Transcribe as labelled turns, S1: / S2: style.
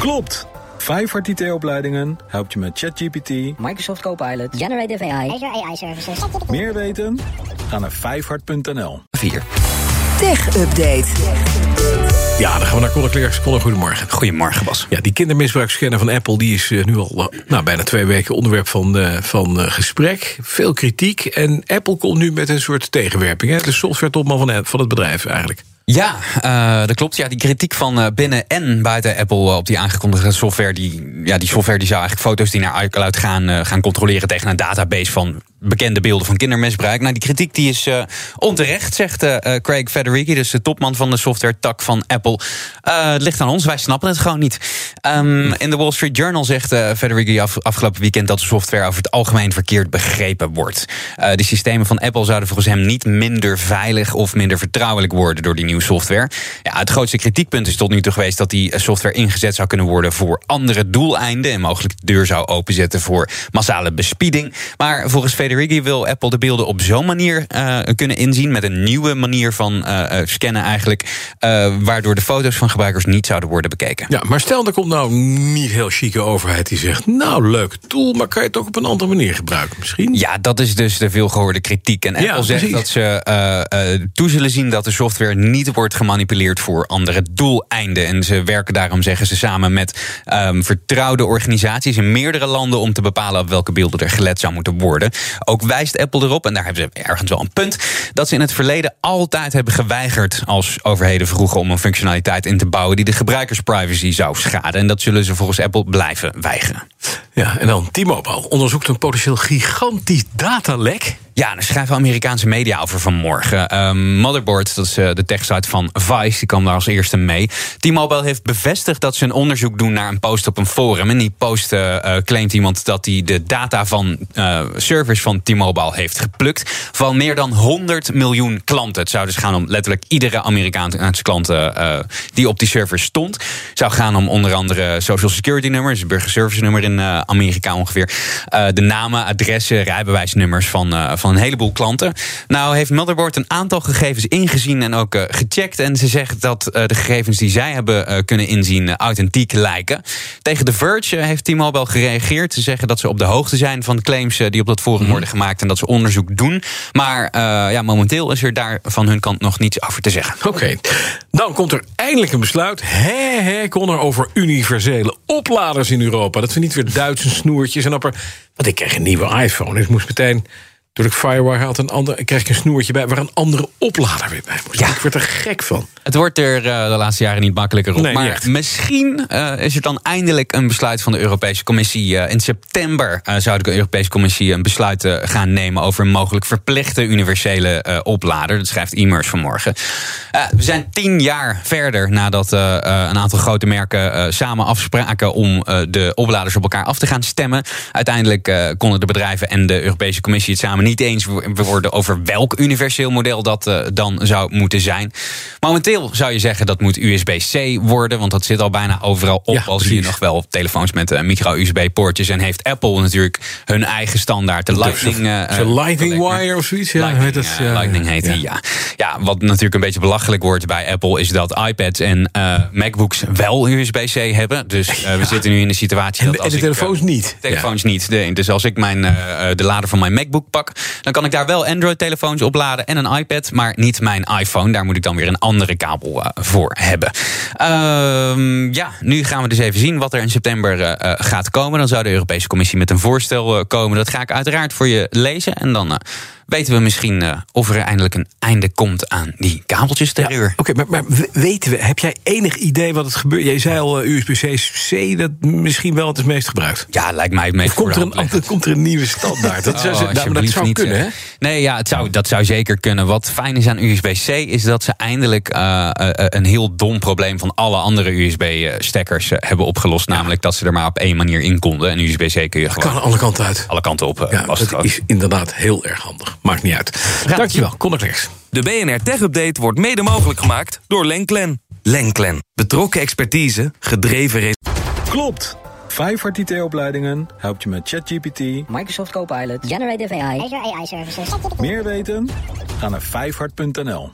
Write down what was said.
S1: Klopt! Vijfhart IT-opleidingen helpt je met ChatGPT,
S2: Microsoft Copilot, Generative AI,
S3: Azure AI Services.
S1: meer weten? Ga naar vijfhart.nl.
S4: 4.
S5: Tech Update.
S6: Ja, dan gaan we naar Conor Klerks. Conor, goedemorgen.
S4: Goedemorgen, Bas.
S6: Ja, die kindermisbruikscanner van Apple... die is eh, nu al eh, nou, bijna twee weken onderwerp van, eh, van eh, gesprek. Veel kritiek. En Apple komt nu met een soort tegenwerping. Hè? De software-topman van, van het bedrijf eigenlijk.
S4: Ja, eh, dat klopt. Ja, die kritiek van eh, binnen en buiten Apple eh, op die aangekondigde software. Die, ja, die software die zou eigenlijk foto's die naar iCloud gaan, gaan controleren tegen een database van bekende beelden van kindermisbruik. Nou, die kritiek die is eh, onterecht, zegt eh, eh, Craig Federighi, dus de topman van de software tak van Apple. Het ligt aan ons, wij snappen het gewoon niet. Ehm, in de Wall Street Journal zegt Federighi af, afgelopen weekend dat de software over het algemeen verkeerd begrepen wordt. De systemen van Apple zouden volgens hem niet minder veilig of minder vertrouwelijk worden door die nieuwe software. Ja, het grootste kritiekpunt is tot nu toe geweest dat die software ingezet zou kunnen worden voor andere doeleinden en mogelijk de deur zou openzetten voor massale bespieding. Maar volgens Federighi wil Apple de beelden op zo'n manier uh, kunnen inzien met een nieuwe manier van uh, scannen eigenlijk, uh, waardoor de foto's van gebruikers niet zouden worden bekeken.
S6: Ja, maar stel er komt nou niet heel chique overheid die zegt, nou leuk tool, maar kan je het ook op een andere manier gebruiken misschien?
S4: Ja, dat is dus de veelgehoorde kritiek. En Apple ja, zegt dat ze toe zullen zien dat de software niet wordt gemanipuleerd voor andere doeleinden. En ze werken daarom, zeggen ze, samen met um, vertrouwde organisaties in meerdere landen om te bepalen op welke beelden er gelet zou moeten worden. Ook wijst Apple erop, en daar hebben ze ergens wel een punt, dat ze in het verleden altijd hebben geweigerd als overheden vroegen om een functionaliteit in te bouwen die de gebruikersprivacy zou schaden. En dat zullen ze volgens Apple blijven weigeren.
S6: Ja, en dan T-Mobile onderzoekt een potentieel gigantisch datalek.
S4: Ja, daar schrijven Amerikaanse media over vanmorgen. Um, Motherboard, dat is uh, de techsite van Vice, die kwam daar als eerste mee. T-Mobile heeft bevestigd dat ze een onderzoek doen naar een post op een forum. En die post uh, claimt iemand dat hij de data van servers van T-Mobile heeft geplukt. Van meer dan 100 miljoen klanten. Het zou dus gaan om letterlijk iedere Amerikaanse klant die op die servers stond. Het zou gaan om onder andere social security nummers, burgerservice nummer in Amerika ongeveer. de namen, adressen, rijbewijsnummers van, van een heleboel klanten. Nou heeft Motherboard een aantal gegevens ingezien en ook uh, gecheckt. En ze zegt dat uh, de gegevens die zij hebben uh, kunnen inzien authentiek lijken. Tegen The Verge heeft T-Mobile gereageerd. Ze zeggen dat ze op de hoogte zijn van de claims die op dat forum mm. worden gemaakt. En dat ze onderzoek doen. Maar ja, momenteel is er daar van hun kant nog niets over te zeggen.
S6: Oké, okay. dan komt er eindelijk een besluit. Hé, hé, kon er over universele opladers in Europa. Dat we niet weer Duitse snoertjes en apper. Want ik kreeg een nieuwe iPhone. Dus ik moest meteen ik Firewire had, een ander, kreeg ik een snoertje bij waar een andere oplader weer bij moest. Ja. Ik werd er gek van.
S4: Het wordt er uh, de laatste jaren niet makkelijker op.
S6: Nee,
S4: maar
S6: echt.
S4: misschien uh, is er dan eindelijk een besluit van de Europese Commissie. Uh, in september zou de Europese Commissie een besluit gaan nemen over een mogelijk verplichte universele oplader. Dat schrijft e-mails vanmorgen. we zijn tien jaar verder nadat een aantal grote merken samen afspraken om de opladers op elkaar af te gaan stemmen. Uiteindelijk konden de bedrijven en de Europese Commissie het samen niet eens worden over welk universeel model dat dan zou moeten zijn. Momenteel zou je zeggen dat moet USB-C worden, want dat zit al bijna overal op.
S6: Ja,
S4: al zie je nog wel telefoons met uh, micro-USB-poortjes. En heeft Apple natuurlijk hun eigen standaard, de Lightning.
S6: Uh, Lightning Wire of zoiets. Ja,
S4: Lightning,
S6: heet
S4: ja, Lightning heet ja. die, ja. ja. Wat natuurlijk een beetje belachelijk wordt bij Apple is dat iPads en MacBooks wel USB-C hebben. Dus we zitten nu in de situatie
S6: en,
S4: dat als
S6: en de
S4: ik,
S6: telefoons niet.
S4: Telefoons niet. Nee, dus als ik mijn, de lader van mijn MacBook pak, dan kan ik daar wel Android-telefoons opladen en een iPad, maar niet mijn iPhone. Daar moet ik dan weer een andere kabel uh, voor hebben. Uh, ja, nu gaan we dus even zien wat er in september uh, gaat komen. Dan zou de Europese Commissie met een voorstel komen. Dat ga ik uiteraard voor je lezen. En dan weten we misschien uh, of er eindelijk een einde komt aan die kabeltjes terreur.
S6: Ja, Oké, okay, maar, maar, weten we, heb jij enig idee wat het gebeurt? Jij zei al uh, USB-C, dat misschien wel het is meest gebruikt.
S4: Ja, lijkt mij het meest
S6: komt er, een, komt er een nieuwe standaard? Dat, zou, oh, dat zou
S4: niet,
S6: kunnen, hè?
S4: Nee, ja, het zou, dat zou zeker kunnen. Wat fijn is aan USB-C is dat ze eindelijk uh, een heel dom probleem van alle andere USB-stekkers hebben opgelost. Ja. Namelijk dat ze er maar op één manier in konden. En USB-C kun je
S6: dat
S4: gewoon
S6: kan alle kanten uit.
S4: Alle kanten op.
S6: Ja, dat is inderdaad heel erg handig. Maakt niet uit.
S4: Ja.
S6: Dankjewel, Conor Klerks.
S7: De BNR Tech Update wordt mede mogelijk gemaakt door Lenklen. Lenklen. Betrokken expertise, gedreven resultaten.
S1: Klopt. Vijfhart IT-opleidingen helpt je met ChatGPT,
S2: Microsoft Copilot, Generative AI,
S3: Azure AI Services.
S1: meer weten? Ga naar vijfhart.nl.